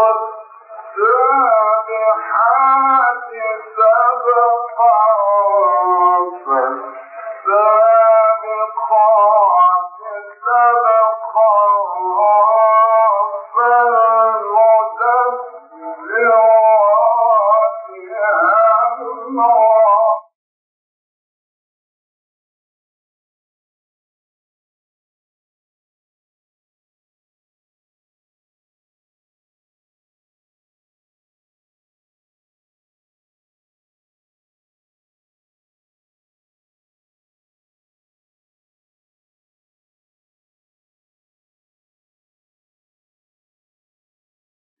يوم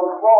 Paul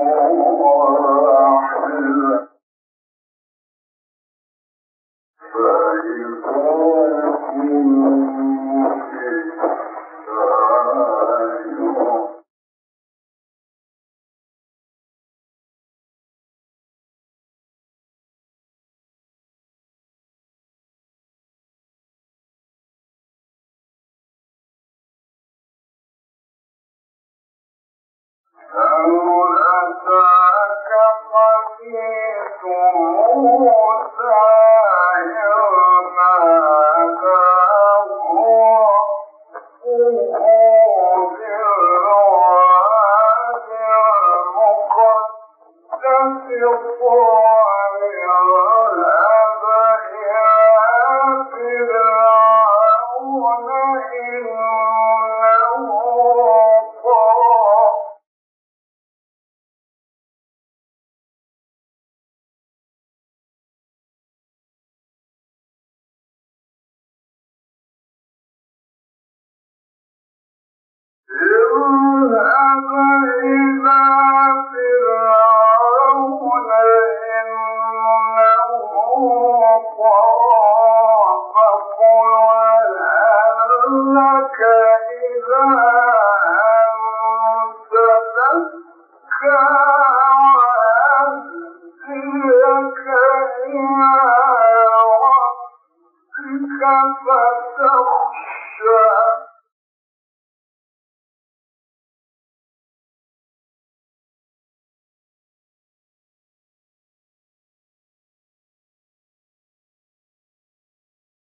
أتاك حديث موسى. فإذا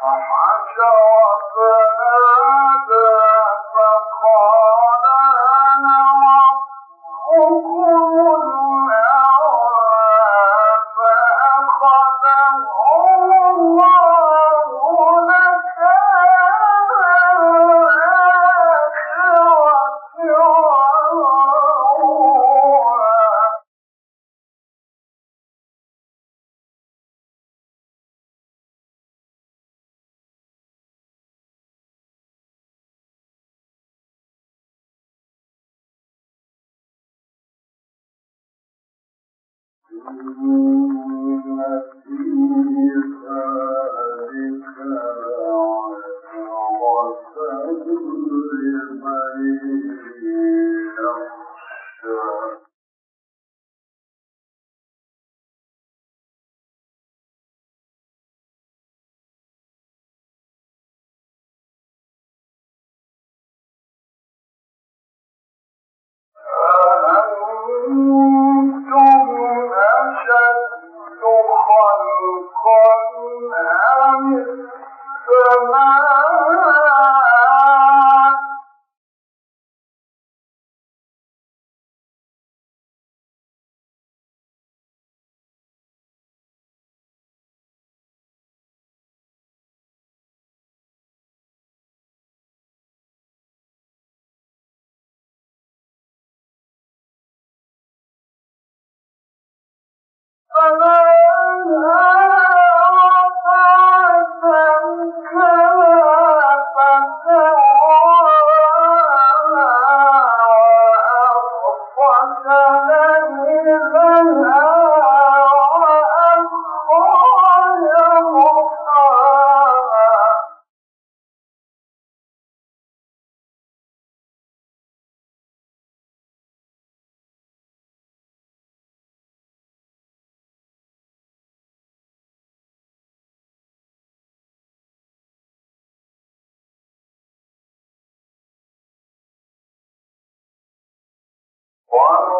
فحشر فنادى أَنَّ Allah.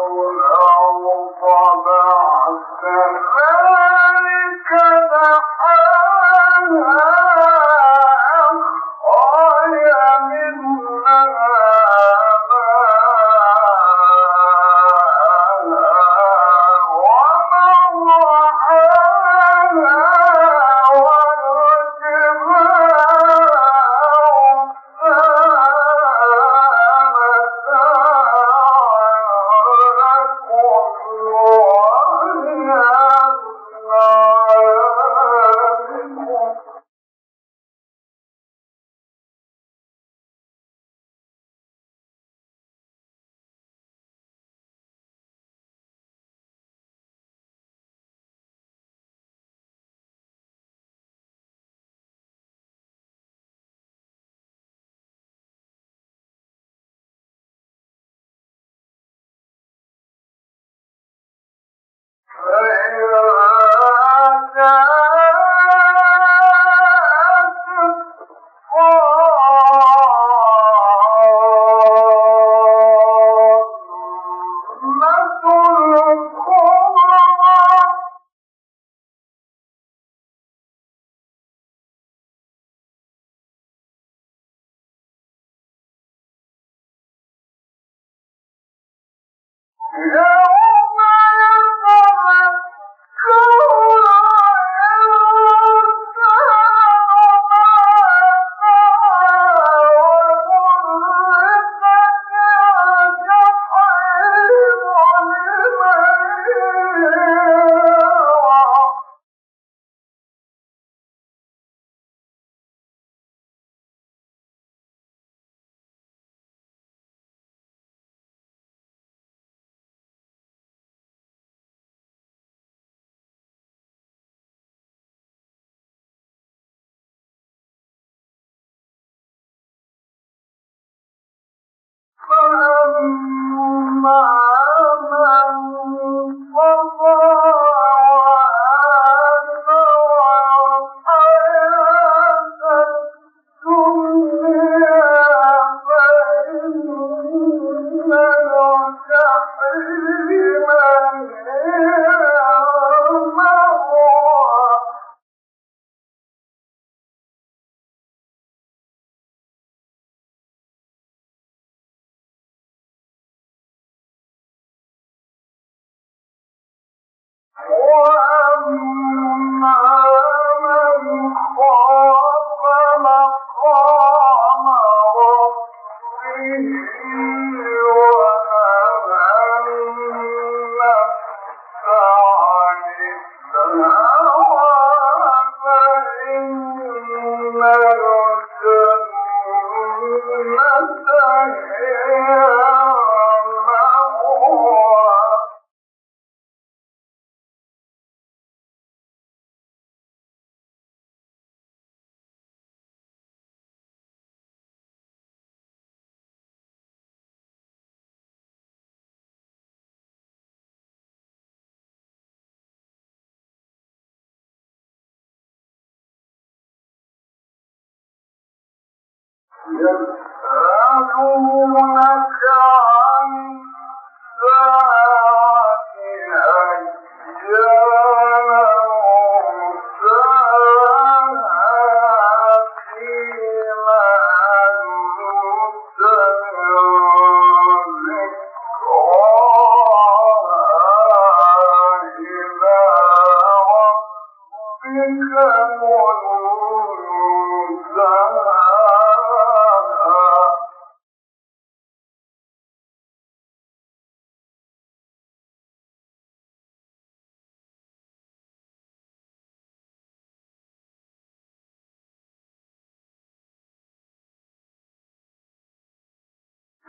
أو بعث Yeah! One يسألونك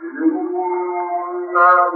الله